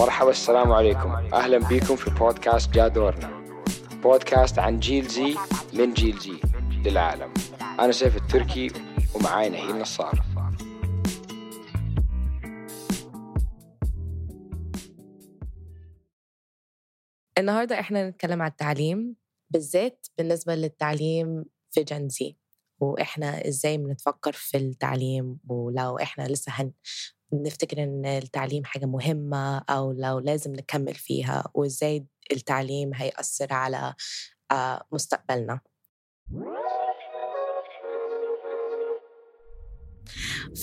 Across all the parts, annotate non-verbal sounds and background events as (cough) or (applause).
مرحبا السلام عليكم. أهلا بكم في بودكاست جادورنا. بودكاست عن جيل زي من جيل زي للعالم. أنا سيف التركي ومعاي نهيل نصار. النهارده إحنا نتكلم على التعليم بالذات بالنسبة للتعليم في جنزي وإحنا إزاي بنتفكر في التعليم ولو إحنا لسه هن نفتكر إن التعليم حاجة مهمة أو لو لازم نكمل فيها وإزاي التعليم هيأثر على آه، مستقبلنا.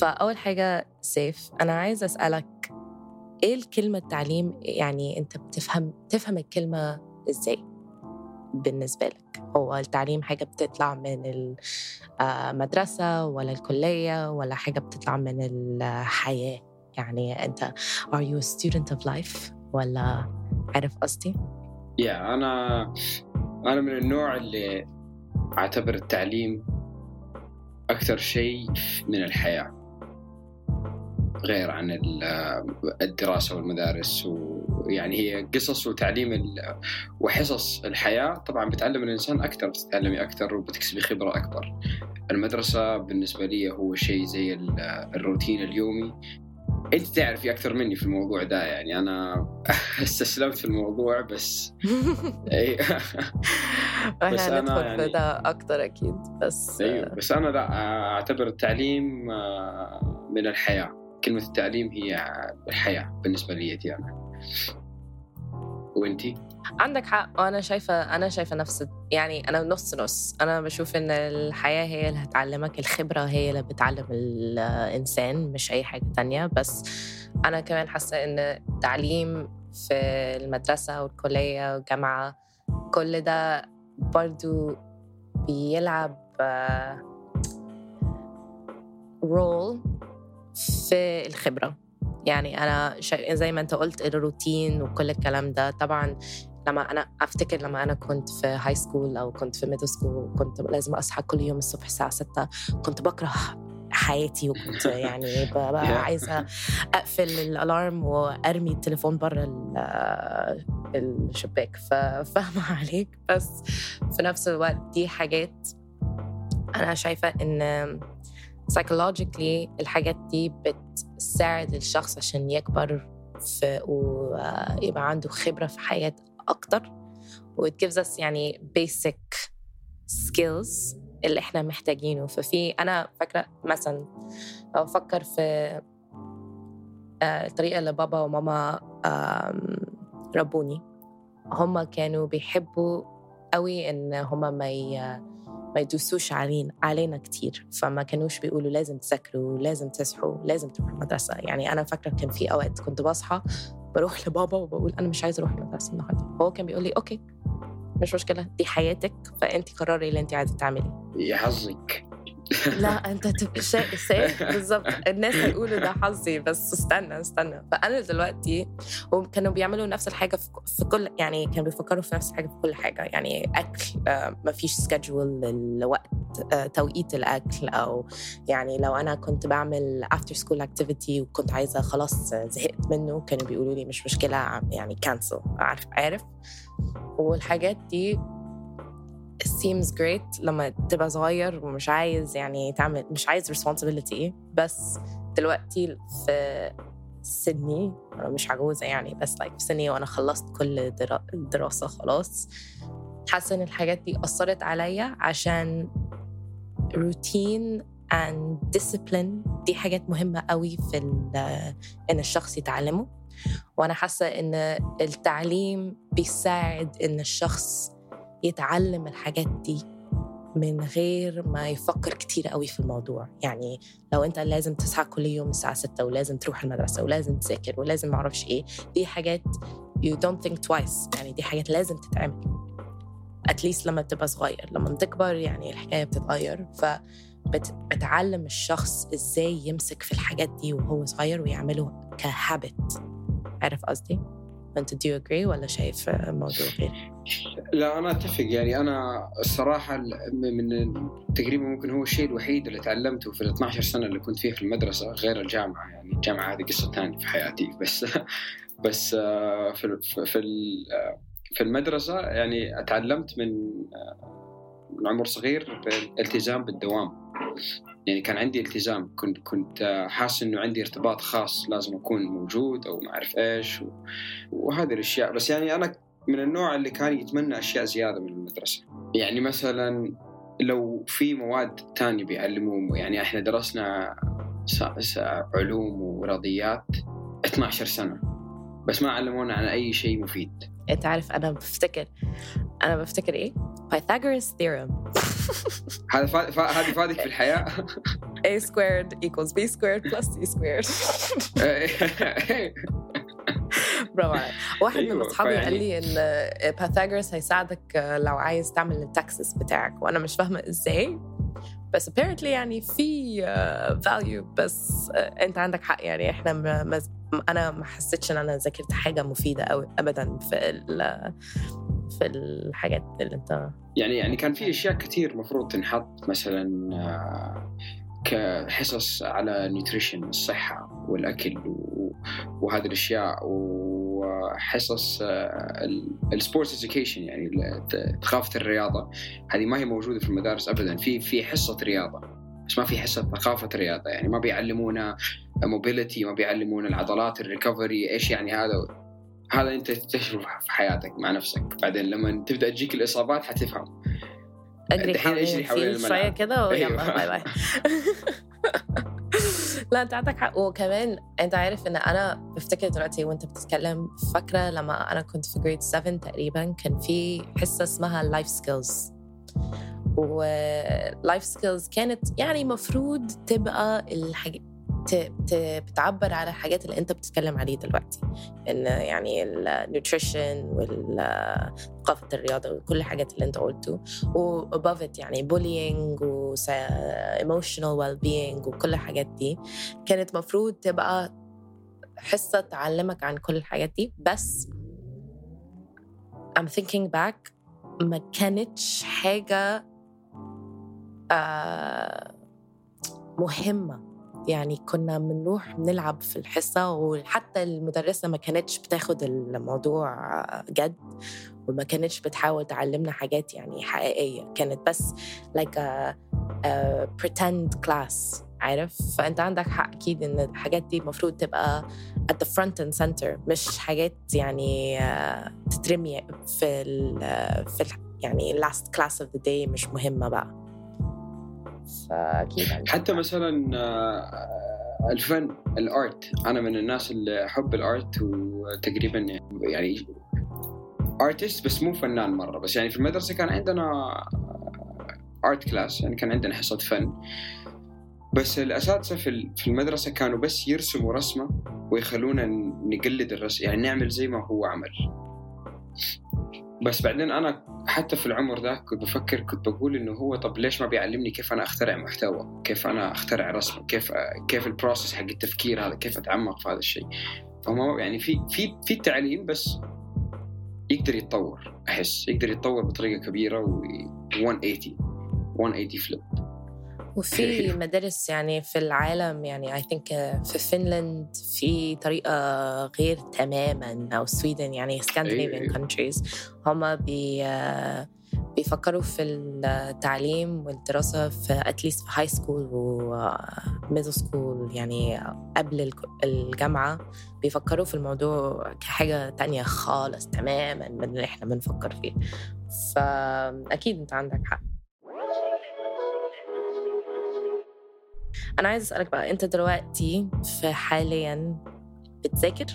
فأول حاجة سيف أنا عايزة أسألك إيه الكلمة التعليم يعني أنت بتفهم تفهم الكلمة إزاي؟ بالنسبة لك؟ هو التعليم حاجة بتطلع من المدرسة ولا الكلية ولا حاجة بتطلع من الحياة؟ يعني أنت are you a student of life ولا عارف قصدي؟ يا yeah, أنا أنا من النوع اللي أعتبر التعليم أكثر شيء من الحياة. غير عن الدراسة والمدارس ويعني هي قصص وتعليم وحصص الحياة. طبعا بتعلم الإنسان أكثر بتتعلمي أكثر وبتكسبي خبرة أكبر. المدرسة بالنسبة لي هو شيء زي الروتين اليومي. أنت تعرفي أكثر مني في الموضوع ده يعني أنا (laughs) استسلمت في الموضوع بس (laughs) (laughs) بس أنا يعني... في ده أكثر أكيد بس أيوه بس أنا لا أعتبر التعليم من الحياة. كلمة التعليم هي الحياة بالنسبة لي أنا. وأنتي؟ عندك حق وأنا شايفة أنا شايفة نفس يعني أنا نص نص أنا بشوف إن الحياة هي اللي هتعلمك الخبرة هي اللي بتعلم الإنسان مش أي حاجة تانية بس أنا كمان حاسة إن التعليم في المدرسة والكلية والجامعة كل ده برضو بيلعب role في الخبرة. يعني أنا زي ما أنت قلت الروتين وكل الكلام ده. طبعا لما أنا أفتكر لما أنا كنت في high school أو كنت في middle school كنت لازم أصحى كل يوم الصبح الساعة 6 كنت بكره حياتي وكنت يعني بقى (laughs) عايزة أقفل الألارم وأرمي التليفون بره الشباك. ففاهمه عليك؟ بس في نفس الوقت دي حاجات أنا شايفة إن psychologically الحاجات دي بتساعد الشخص عشان يكبر في ويبقى عنده خبرة في حياة أكتر. و it gives us يعني basic skills اللي إحنا محتاجينه. ففي أنا فاكرة مثلا لو أفكر في آه، الطريقة اللي بابا وماما ربوني هما كانوا بيحبوا قوي إن هما ما ما يدوسوش علينا علينا كتير. فما كانوش بيقولوا لازم تذاكروا لازم تصحوا لازم تروحوا المدرسة. يعني أنا فاكرة كان في أوقات كنت بصحى بروح (laughs) لبابا وبقول أنا مش عايزة أروح المدرسة النهاردة. هو كان بيقول لي أوكي مش مشكلة دي حياتك فأنت قرري اللي أنت عايزة تعمليه. يا حظك (laughs) لا أنت تبقى شايف بالظبط. الناس هيقولوا ده حظي بس استنى استنى. فأنا دلوقتي وكانوا بيعملوا نفس الحاجة في كل يعني كانوا بيفكروا في نفس الحاجة في كل حاجة. يعني أكل آه، ما فيش schedule للوقت آه، توقيت الأكل أو يعني لو أنا كنت بعمل after school activity وكنت عايزة خلاص زهقت منه كانوا بيقولوا لي مش مشكلة يعني cancel عارف عارف؟ والحاجات دي seems great لما تبقى صغير ومش عايز يعني تعمل مش عايز responsibility. بس دلوقتي في سني أنا مش عجوزة يعني بس like في سني وأنا خلصت كل الدراسة خلاص. حاسة إن الحاجات دي أثرت عليا عشان روتين and discipline دي حاجات مهمة قوي في إن الشخص يتعلمه. وأنا حاسة إن التعليم بيساعد إن الشخص يتعلم الحاجات دي من غير ما يفكر كتير قوي في الموضوع. يعني لو انت لازم تصحى كل يوم الساعة 6 ولازم تروح المدرسة ولازم تذاكر ولازم معرفش إيه دي حاجات you don't think twice. يعني دي حاجات لازم تتعمل. اتليست لما تبقى صغير. لما بتكبر يعني الحكاية بتتغير. ف بتعلم الشخص إزاي يمسك في الحاجات دي وهو صغير ويعمله كهابت عارف قصدي؟ Do you agree ولا شايف الموضوع غير؟ لا أنا أتفق. يعني أنا الصراحة من تقريبا ممكن هو الشيء الوحيد اللي تعلمته في ال 12 سنة اللي كنت فيها في المدرسة غير الجامعة. يعني الجامعة هذه قصة ثانية في حياتي. بس بس آه، في في آه، في المدرسة يعني اتعلمت من آه، من عمر صغير الالتزام بالدوام. يعني كان عندي التزام. كنت كنت حاسس إنه عندي ارتباط خاص لازم أكون موجود أو ما أعرف إيش و- وهذه الأشياء. بس يعني أنا من النوع اللي كان يتمنى أشياء زيادة من المدرسة. يعني مثلا لو في مواد تانية بيعلموه يعني إحنا درسنا علوم ورياضيات 12 سنة بس ما علمونا عن أي شيء مفيد. انت عارف أنا بفتكر أنا بفتكر إيه؟ Pythagoras theorem. (laughs) هذا. هذه فادك في الحياة؟ A squared equals b squared plus c squared. (laughs) برافو عليك. واحد من أيوة، أصحابي قال لي إن Pythagoras هيساعدك لو عايز تعمل ال taxes بتاعك. وأنا مش فاهمة إزاي. بس apparently يعني في uh, value. بس أنت عندك حق. يعني إحنا أنا ما حسيتش إن أنا ذاكرت حاجة مفيدة قوي ابدا في في الحاجات اللي أنت يعني يعني كان في أشياء كثير مفروض تنحط مثلا آه، كحصص على nutrition الصحة والأكل وهذه الأشياء وحصص ال sports education يعني ثقافة الرياضة. هذه ما هي موجودة في المدارس ابدا. في في حصة رياضة بس ما في حصة ثقافة رياضة. يعني ما بيعلمونا mobility ما بيعلمونا العضلات ال recovery إيش يعني هذا؟ هذا أنت تكتشفه في حياتك مع نفسك. بعدين لما تبدأ تجيك الإصابات حتفهم. اجري حوالين حوالين ال field شوية. كده ويلا أيوة. bye bye. (laughs) لا أنت عندك حق. وكمان أنت عارف إن أنا بفتكر دلوقتي وأنت بتتكلم فاكرة لما أنا كنت في grade 7 تقريبا كان في حصة اسمها life skills و life skills كانت يعني مفروض تبقى الحاجة ت... ت... بتعبر على الحاجات اللي انت بتتكلم عليه دلوقتي. إن يعني ال nutrition وثقافه الرياضة وكل الحاجات اللي انت قلته. و above it يعني bullying و well being وكل الحاجات دي. كانت مفروض تبقى حصة تعلمك عن كل الحاجات دي. بس I'm thinking back ما كانتش حاجة آه مهمة. يعني كنا بنروح نلعب في الحصة وحتى المدرسة ما كانتش بتاخد الموضوع جد وما كانتش بتحاول تعلمنا حاجات يعني حقيقية. كانت بس like a, a pretend class عارف؟ فأنت عندك حق أكيد إن الحاجات دي المفروض تبقى at the front and center مش حاجات يعني تترمي في ال في يعني last class of the day مش مهمة بقى. عندك حتى. مثلا آه، الفن الأرت. أنا من الناس اللي أحب الأرت وتقريبا يعني artist بس مو فنان مرة. بس يعني في المدرسة كان عندنا art class يعني كان عندنا حصة فن. بس الأساتذة في في المدرسة كانوا بس يرسموا رسمة ويخلونا نقلد الرسم. يعني نعمل زي ما هو عمل. بس بعدين أنا حتى في العمر ذاك كنت بفكر كنت بقول إنه هو طب ليش ما بيعلمني كيف أنا أخترع محتوى؟ كيف أنا أخترع رسم؟ كيف كيف ال process حق التفكير هذا؟ كيف أتعمق في هذا الشيء؟ فما يعني في في في التعليم بس يقدر يتطور أحس يقدر يتطور بطريقة كبيرة و 180 180 flip وفي (laughs) مدارس يعني في العالم يعني I think في فنلند في طريقة غير تماما أو Sweden يعني أيوة. countries. هما بي بيفكروا في التعليم والدراسة في at least في high school و middle school يعني قبل الك- الجامعة. بيفكروا في الموضوع كحاجة تانية خالص تماما من اللي إحنا بنفكر فيه. فأكيد أنت عندك حق. أنا عايز أسألك بقى أنت دلوقتي في حاليا بتذاكر؟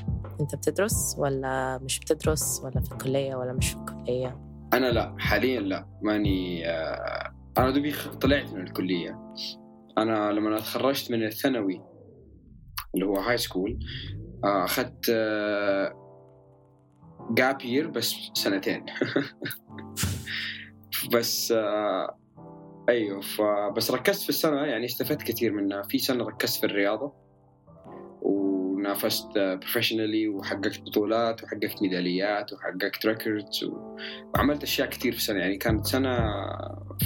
أنت بتدرس ولا مش بتدرس ولا في الكلية ولا مش في الكلية؟ أنا لا حاليا لا ماني آه، أنا دوبي طلعت من الكلية أنا لما تخرجت من الثانوي اللي هو high school آه، أخذت gap year بس سنتين (laughs) بس آه، أيوه فبس ركزت في السنة يعني استفدت كثير منها. في سنة ركزت في الرياضة ونافست professionally وحققت بطولات وحققت ميداليات وحققت records وعملت أشياء كثير في السنة. يعني كانت سنة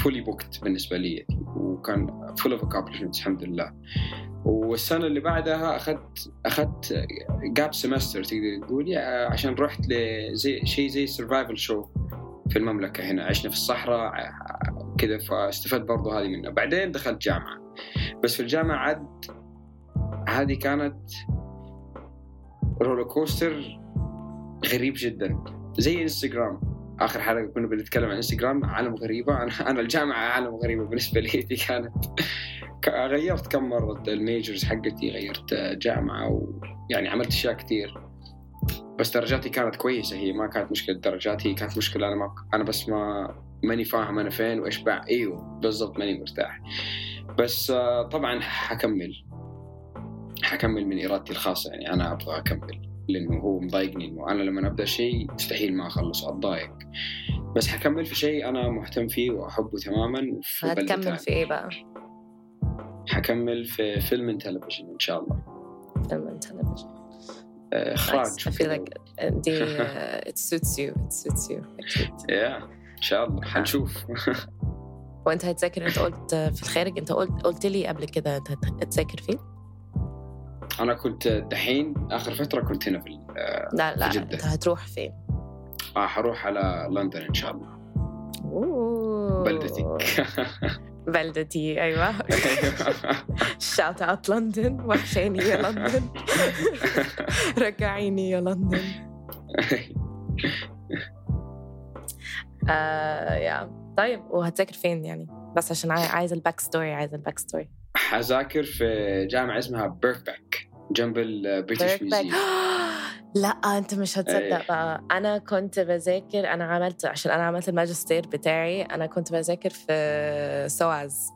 fully booked بالنسبة لي وكان full of accomplishments الحمد لله. والسنة اللي بعدها أخذت أخذت gap semester تقدر تقولي عشان رحت لزي شيء زي survival show في المملكة هنا. عشنا في الصحراء كذا فاستفدت برضو هذه منها بعدين دخلت جامعة. بس في الجامعة عاد هذه كانت roller coaster غريب جدا. زي انستغرام آخر حلقة كنا بنتكلم عن انستغرام عالم غريبة. أنا أنا الجامعة عالم غريبه بالنسبة لي. دي (laughs) كانت غيرت كم مرة. ال majors حقتي غيرت جامعة ويعني عملت أشياء كثير بس درجاتي كانت كويسة. هي ما كانت مشكلة درجاتي كانت مشكلة أنا ما أنا بس ما ماني فاهم أنا فين وإيش بع إيوه بالضبط ماني مرتاح. بس طبعا حكمل. حكمل من إرادتي الخاصة. يعني أنا أبغى أكمل. لأنه هو مضايقني إنه أنا لما أبدأ شيء مستحيل ما اخلصه أتضايق. بس حكمل في شيء أنا مهتم فيه وأحبه تماما هتكمل في إيه بقى؟ حكمل في فيلم تلفزيون إن شاء الله. فيلم تلفزيون. إخراج. I feel like دي uh, it suits you. It suits you. Yeah. إن شاء الله حنشوف (laughs) وأنت هتذاكر أنت قلت في الخارج أنت قلت قلت لي قبل كده أنت هتذاكر فين؟ أنا كنت دحين آخر فترة كنت هنا في لا لا في جدة. أنت هتروح فين؟ آه حروح على لندن إن شاء الله أوه. بلدتك (laughs) بلدتي أيوه شاوت اوت لندن وحشاني يا لندن (laughs) رجعيني يا لندن آه yeah. طيب وهتذاكر فين يعني؟ بس عشان عاي- عايزه ال back story عايزه ال back story حذاكر في جامعة اسمها Birkbeck جنب ال British Museum (gasps) لا انت مش هتصدق إيه. بقى. أنا كنت بذاكر أنا عملت عشان أنا عملت الماجستير بتاعي أنا كنت بذاكر في SOAS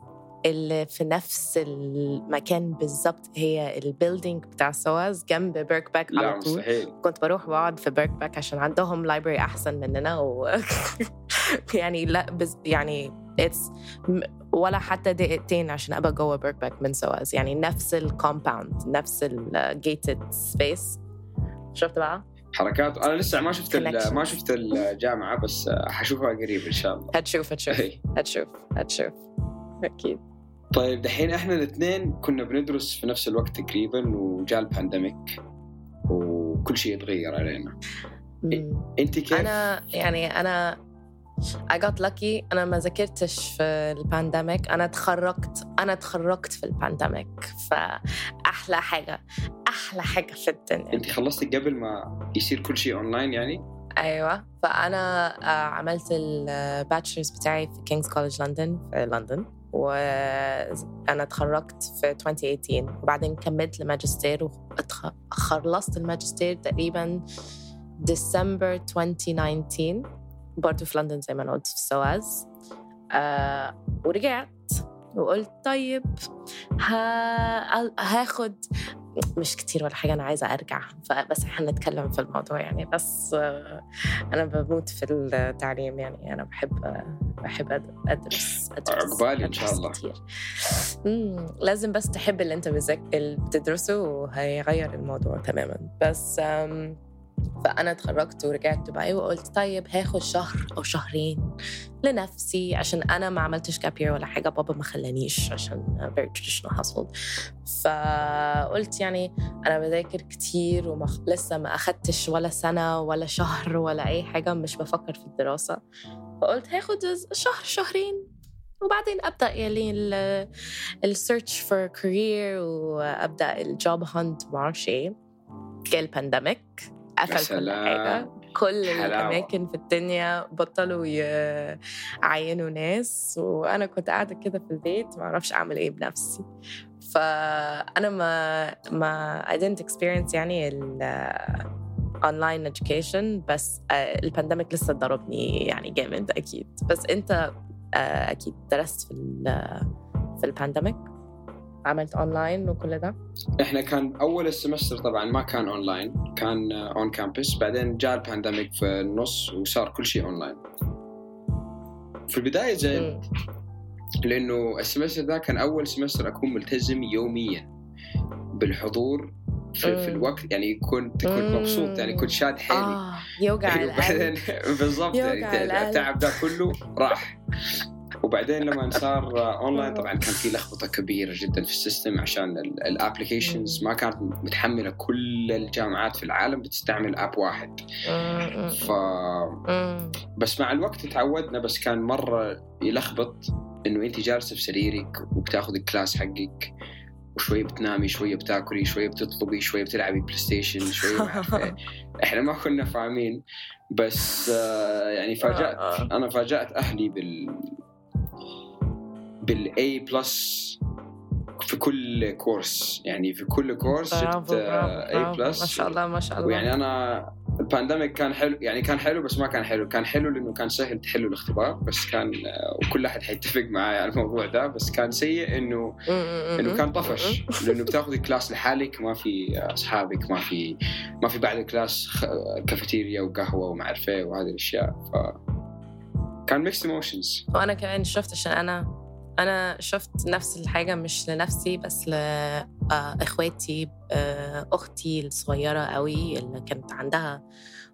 اللي في نفس المكان بالظبط هي ال building بتاع SOAS جنب Birkbeck على طول. مستحيل. كنت بروح بقعد في Birkbeck عشان عندهم library أحسن مننا و (laughs) يعني لا بس يعني It's ولا حتى دقيقتين عشان أبقى جوه Birkbeck من SOAS. يعني نفس ال compound نفس ال gated space شفت بقى؟ حركات. أنا لسه ما شفت. ما شفت الجامعة بس حشوفها قريب إن شاء الله. هتشوف هتشوف. إيه. هتشوف هتشوف. أكيد. طيب دحين إحنا الاثنين كنا بندرس في نفس الوقت تقريبا وجاء ال pandemic وكل شيء يتغير علينا. أنت كيف؟ أنا يعني أنا I got lucky. أنا ما ذاكرتش في ال pandemic أنا اتخرجت أنا اتخرجت في ال pandemic فأحلى حاجة أحلى حاجة في الدنيا. أنت خلصتي قبل ما يصير كل شيء اونلاين يعني؟ أيوه. فأنا آه، عملت ال bachelors بتاعي في King's College London في لندن وأنا اتخرجت في 2018 وبعدين كملت الماجستير وخلصت الماجستير تقريبا ديسمبر 2019 برضه في لندن زي ما أنا قلت في السواز. آه ورجعت وقلت طيب ها هاخد مش كتير ولا حاجة أنا عايزة أرجع فبس هنتكلم في الموضوع يعني. بس آه، أنا بموت في التعليم يعني. أنا بحب بحب أد- أدرس أدرس عقبالي إن شاء الله. كتير. لازم بس تحب اللي أنت بتدرسه وهيغير الموضوع تماما. بس فأنا اتخرجت ورجعت دبي وقلت طيب هاخد شهر أو شهرين لنفسي عشان أنا ما عملتش كابير ولا حاجة بابا ما خلانيش عشان very traditional household. فقلت يعني أنا بذاكر كتير ولسه ما أخدتش ولا سنة ولا شهر ولا أي حاجة مش بفكر في الدراسة. فقلت هاخد شهر شهرين وبعدين أبدأ يعني ال search for career وأبدأ ال job hunt ما أعرفش إيه جه البانديميك قفل كل. حاجة كل حلاوة. الأماكن في الدنيا بطلوا يعينوا ناس وأنا كنت قاعدة كده في البيت ما أعرفش أعمل إيه بنفسي فأنا ما ما I didn't experience يعني ال online education بس آه، ال pandemic لسه ضربني يعني جامد أكيد بس أنت آه، أكيد درست في ال- في ال pandemic عملت اونلاين وكل ده إحنا كان أول ال semester طبعا ما كان اونلاين كان on campus بعدين جاء ال pandemic في النص وصار كل شيء اونلاين في البداية زين. لأنه ال semester ذا كان أول semester أكون ملتزم يوميا بالحضور في, في. الوقت يعني كنت كنت. مبسوط يعني كنت شاد حيلي يوجع (laughs) أيوة، بعدين القلب (laughs) بالضبط يعني القلب. التعب ده كله راح وبعدين لما (laughs) صار اونلاين طبعا كان في لخبطة (laughs) كبيرة جدا في ال system عشان ال applications ما كانت متحملة كل الجامعات في العالم بتستعمل app واحد. ف بس مع الوقت تعودنا بس كان مرة يلخبط إنه أنت جالسه في سريرك وبتاخذ ال class حقك وشوية بتنامي شوية بتاكلي شوية بتطلبي شوية بتلعبي PlayStation شوية ما (laughs) إحنا ما كنا فاهمين. بس آه، يعني فاجأت آه. أنا فاجأت أهلي بال بال A plus في كل course يعني في كل course جبت A برافو. plus ما شاء الله ما شاء الله. ويعني أنا ال pandemic كان حلو يعني كان حلو بس ما كان حلو. كان حلو لأنه كان سهل تحلوا الاختبار بس كان آه، وكل أحد حيتفق معي على الموضوع ده. بس كان سيء إنه إنه كان طفش. (laughs) لأنه بتاخذ ال class لحالك ما في أصحابك ما في ما في بعد ال class كافيتيريا وقهوة وما أعرف إيه وهذه الأشياء. ف كان mix emotions وأنا كمان شفت عشان أنا أنا شفت نفس الحاجة مش لنفسي بس لاخواتي أختي الصغيرة قوي اللي كانت عندها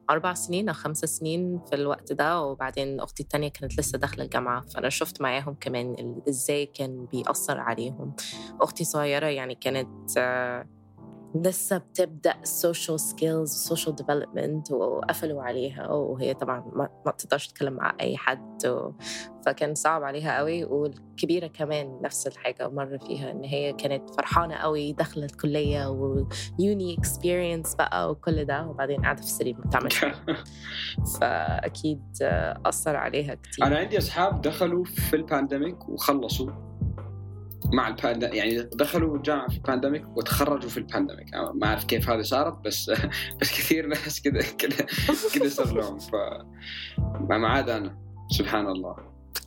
أربع سنين أو خمس سنين في الوقت ده وبعدين أختي التانية كانت لسه داخلة الجامعة فأنا شفت معاهم كمان إزاي كان بيأثر عليهم. أختي صغيرة يعني كانت آه، لسه بتبدأ social skills social development وقفلوا عليها وهي طبعا ما, ما تقدرش تتكلم مع أي حد و... فكان صعب عليها قوي والكبيرة كمان نفس الحاجة مر فيها إن هي كانت فرحانة قوي داخلة الكلية ويوني اكسبيرينس بقى وكل ده وبعدين قاعدة في السرير ما بتعملش. (laughs) آه، أثر عليها كتير. أنا عندي أصحاب دخلوا في ال pandemic وخلصوا. مع ال pandemic يعني دخلوا الجامعة في ال pandemic وتخرجوا في ال pandemic. ما أعرف كيف هذه صارت بس (laughs) بس كثير ناس كذا كذا كذا صار لهم. ف ما عاد أنا. سبحان الله.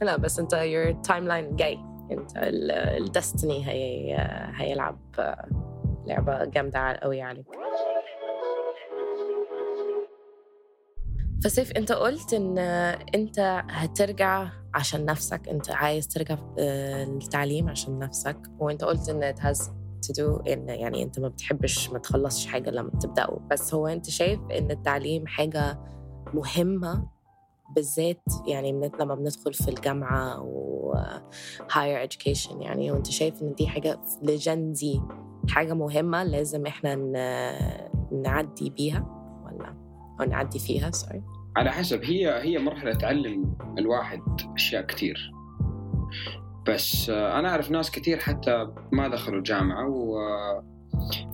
لا بس أنت your timeline جاي. أنت ال destiny هي هيلعب لعبة جامدة قوي عليك. فسيف انت قلت ان انت هترجع عشان نفسك انت عايز ترجع آه، التعليم عشان نفسك وانت قلت ان it has to do ان يعني انت ما بتحبش ما تخلصش حاجة لما تبدأه. بس هو انت شايف ان التعليم حاجة مهمة بالذات يعني من لما بندخل في الجامعة و higher education يعني وانت شايف ان دي حاجة لجندي حاجة مهمة لازم إحنا نعدي بيها؟ نعدي فيها سوري على حسب هي هي مرحله تعلم الواحد أشياء كثير بس آه، أنا أعرف ناس كثير حتى ما دخلوا الجامعة و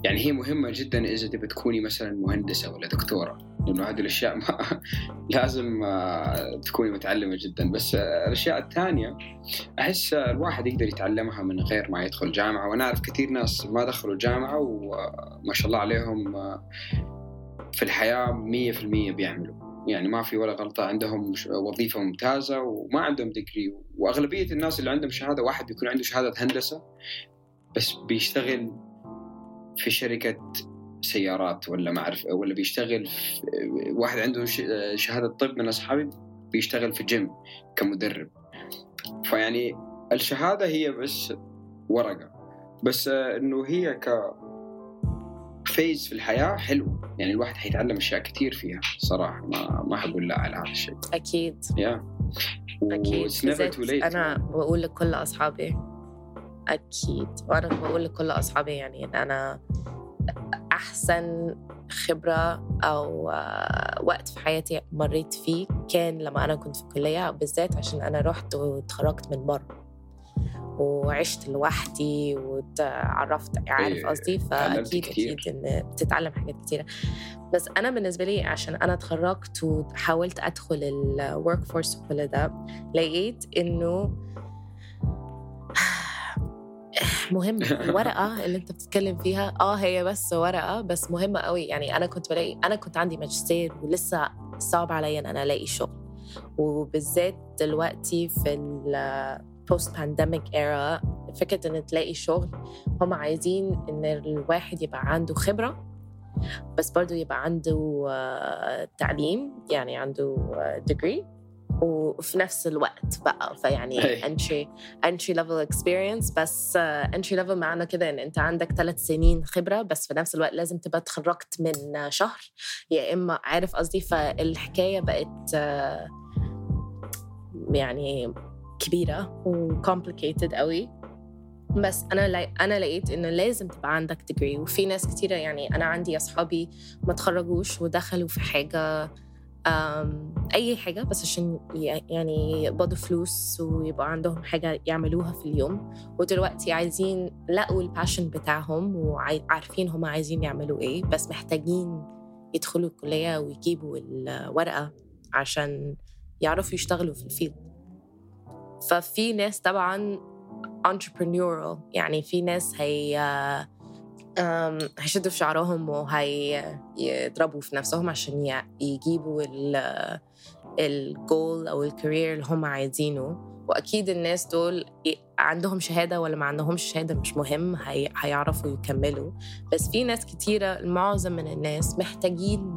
يعني هي مهمة جدا إذا تبي تكوني مثلا مهندسة ولا دكتورة لأنه هذه الأشياء ما (laughs) لازم آه، تكوني متعلمة جدا. بس آه، الأشياء الثانية أحس آه، الواحد يقدر يتعلمها من غير ما يدخل جامعة. وأنا أعرف كثير ناس ما دخلوا الجامعة وما شاء الله عليهم آه، في الحياة 100% بيعملوا. يعني ما في ولا غلطة عندهم وظيفة ممتازة وما عندهم ديجري وأغلبية الناس اللي عندهم شهادة واحد بيكون عنده شهادة هندسة بس بيشتغل في شركة سيارات ولا ما أعرف ولا بيشتغل في واحد عنده ش- شهادة طب من أصحابي بيشتغل في جيم كمدرب. فيعني الشهادة هي بس ورقة. بس إنه هي ك فيز في الحياة حلو يعني الواحد حيتعلم أشياء كثير فيها صراحة. ما ما حقول لا على هذا الشيء. أكيد. يا. أكيد. Too late. أنا بقول لكل أصحابي أكيد. وأنا بقول لكل أصحابي يعني إن أنا أحسن خبرة أو آه، وقت في حياتي مريت فيه كان لما أنا كنت في الكلية بالذات عشان أنا رحت واتخرجت من بره. وعشت لوحدي وتعرفت عارف قصدي؟ فأكيد. أكيد إن بتتعلم حاجات كتيرة. بس أنا بالنسبة لي عشان أنا اتخرجت وحاولت أدخل ال workforce وكل ده لقيت إنه مهم. الورقه اللي أنت بتتكلم فيها آه هي بس ورقة بس مهمه قوي. يعني أنا كنت بلاقي أنا كنت عندي ماجستير ولسه صعب عليا إن أنا ألاقي شغل. وبالذات دلوقتي في ال post pandemic era فكرة إن تلاقي شغل هم عايزين إن الواحد يبقى عنده خبرة بس برضه يبقى عنده آه، تعليم يعني عنده degree وفي نفس الوقت بقى فيعني entry entry level experience بس آه، entry level معنى كده إن أنت عندك ثلاث سنين خبرة بس في نفس الوقت لازم تبقى اتخرجت من آه، شهر. يا إما عارف قصدي؟ فالحكاية بقت آه، يعني كبيرة و complicated قوي. بس أنا لا أنا لقيت إنه لازم تبقى عندك degree وفي ناس كتيرة يعني أنا عندي أصحابي ما تخرجوش ودخلوا في حاجة أي حاجة بس عشان يعني يقبضوا فلوس ويبقى عندهم حاجة يعملوها في اليوم. ودلوقتي عايزين لقوا ال passion بتاعهم وعارفين هم عايزين يعملوا إيه بس محتاجين يدخلوا الكلية ويجيبوا الورقة عشان يعرفوا يشتغلوا في ال field ففي ناس طبعا entrepreneurial يعني في ناس هي هيشدوا في شعرهم وهيضربوا في نفسهم عشان يجيبوا الجول أو ال career اللي هم عايزينه. وأكيد الناس دول عندهم شهادة ولا ما عندهمش شهادة مش مهم هي... هيعرفوا يكملوا. بس في ناس كتيرة معظم من الناس محتاجين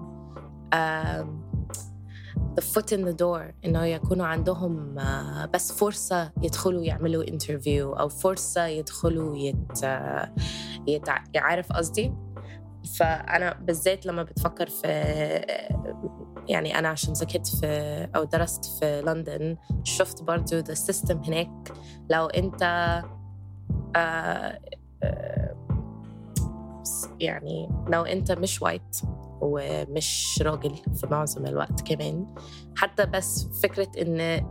the foot in the door إنه يكونوا عندهم بس فرصة يدخلوا يعملوا interview أو فرصة يدخلوا يت... يت... يعرف قصدي. فأنا بالذات لما بتفكر في يعني أنا عشان سكنت في أو درست في لندن شفت برضو the system هناك. لو آه يعني لو أنت مش white ومش راجل في معظم الوقت كمان. حتى بس فكرة إن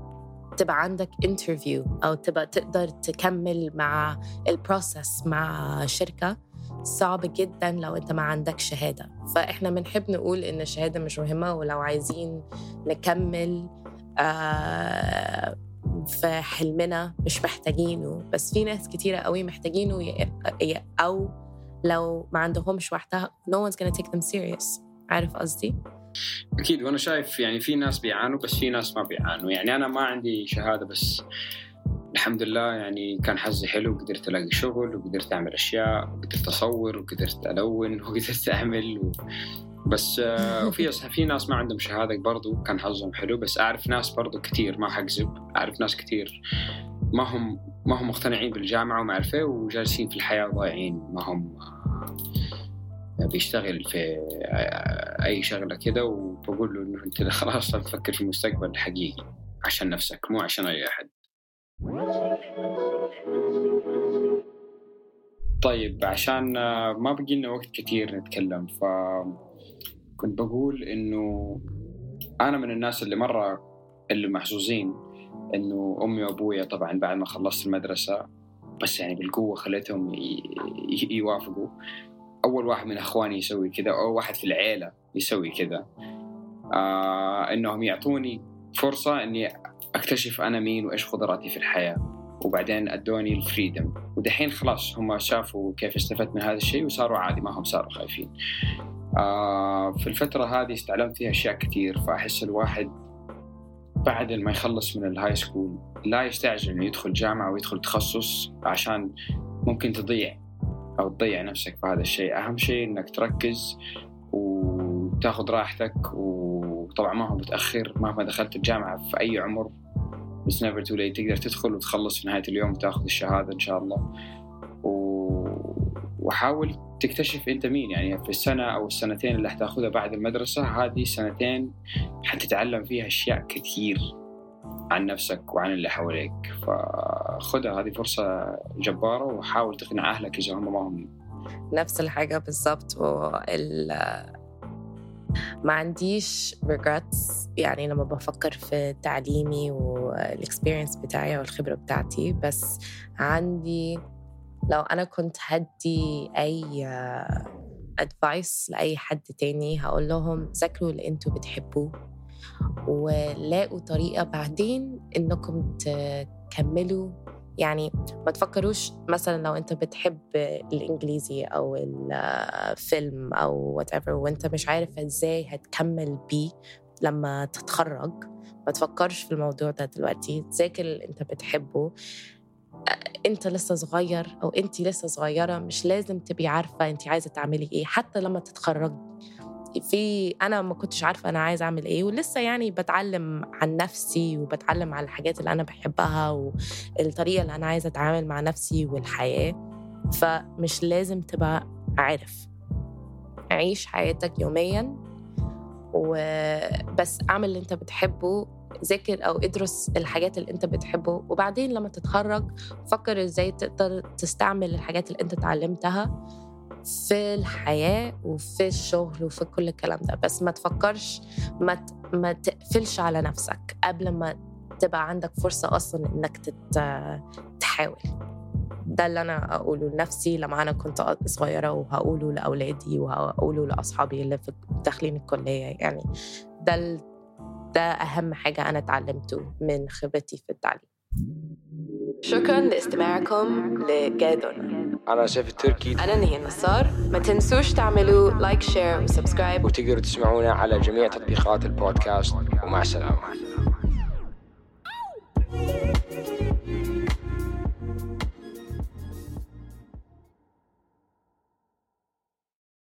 تبقى عندك interview أو تبقى تقدر تكمل مع ال process مع شركة صعب جدا لو أنت ما عندك شهادة. فإحنا بنحب نقول إن الشهادة مش مهمة ولو عايزين نكمل آه في حلمنا مش محتاجينه. بس في ناس كتيرة قوي محتاجينه أو لو ما عندهمش وقتها no one's gonna take them serious. عارف قصدي؟ أكيد وأنا شايف يعني في ناس بيعانوا بس في ناس ما بيعانوا. يعني أنا ما عندي شهادة بس الحمد لله يعني كان حظي حلو وقدرت ألاقي شغل وقدرت أعمل أشياء وقدرت أصور وقدرت ألون (laughs) وقدرت أعمل و... بس آه، وفي (laughs) في ناس ما عندهم شهادة برضو كان حظهم حلو. بس أعرف ناس برضو كثير ما حكذب أعرف ناس كثير ما هم ما هم مقتنعين بالجامعة وما أعرف وجالسين في الحياة ضايعين ما هم بيشتغل في أي شغلة كده وبقول له إنه أنت (laughs) خلاص تفكر في المستقبل الحقيقي عشان نفسك مو عشان أي أحد. طيب عشان ما بقي لنا وقت كثير نتكلم ف كنت بقول إنه أنا من الناس اللي مرة اللي محظوظين إنه أمي وأبويا طبعا بعد ما خلصت المدرسة بس يعني بالقوة خليتهم يوافقوا. أول واحد من إخواني يسوي كذا أو واحد في العيلة يسوي كذا. آه إنهم يعطوني فرصة إني أكتشف أنا مين وإيش قدراتي في الحياة. وبعدين أدوني ال freedom ودحين خلاص هم شافوا كيف استفدت من هذا الشيء وصاروا عادي ما هم صاروا خايفين. آه في الفترة هذه اتعلمت فيها أشياء كثير فأحس الواحد بعد ما يخلص من ال high school لا يستعجل إنه يدخل جامعة ويدخل تخصص عشان ممكن تضيع أو تضيع نفسك في هذا الشيء. أهم شيء إنك تركز وتاخذ راحتك وطبعا ما هو متأخر مهما دخلت الجامعة في أي عمر بس نيفر تو ليت تقدر تدخل وتخلص في نهاية اليوم وتاخذ الشهادة إن شاء الله. و... وحاول تكتشف انت مين. يعني في السنة أو السنتين اللي حتاخذها بعد المدرسة هذه سنتين حتتعلم فيها أشياء كثير عن نفسك وعن اللي حواليك. فخذها هذه فرصة جبارة وحاول تقنع أهلك إذا هم ما هم. نفس الحاجة بالضبط. وال ما عنديش regrets. يعني لما بفكر في تعليمي وال experience بتاعي والخبرة بتاعتي بس عندي لو أنا كنت هدي أي advice لأي حد تاني هقول لهم ذاكروا اللي أنتوا بتحبوه ولاقوا طريقة بعدين إنكم تكملوا. يعني ما تفكروش مثلا لو أنت بتحب الإنجليزي أو الفيلم أو وات ايفر وأنت مش عارف إزاي هتكمل بيه لما تتخرج. ما تفكرش في الموضوع ده دلوقتي. تذاكر اللي أنت بتحبه. انت لسه صغير أو انت لسه صغيرة مش لازم تبقي عارفة انت عايزة تعملي إيه حتى لما تتخرجي. في أنا ما كنتش عارفة أنا عايزة أعمل إيه ولسه يعني بتعلم عن نفسي وبتعلم عن الحاجات اللي أنا بحبها والطريقة اللي أنا عايزة أتعامل مع نفسي والحياة. فمش لازم تبقى عارف. عيش حياتك يوميا وبس اعمل اللي انت بتحبه ذاكر أو ادرس الحاجات اللي أنت بتحبه وبعدين لما تتخرج فكر إزاي تقدر تستعمل الحاجات اللي أنت اتعلمتها في الحياة وفي الشغل وفي كل الكلام ده بس ما تفكرش ما. ما تقفلش على نفسك قبل ما تبقى عندك فرصة أصلا إنك. تحاول ده اللي أنا أقوله لنفسي لما أنا كنت صغيرة وهقوله لأولادي وهقوله لأصحابي اللي في داخلين الكلية يعني ده. ده أهم حاجة أنا اتعلمته من خبرتي في التعليم. شكرا لاستماعكم لجادون أنا سيف التركي. أنا نهي النصار. ما تنسوش تعملوا like share و subscribe وتقدروا تسمعونا على جميع تطبيقات البودكاست. ومع السلامة.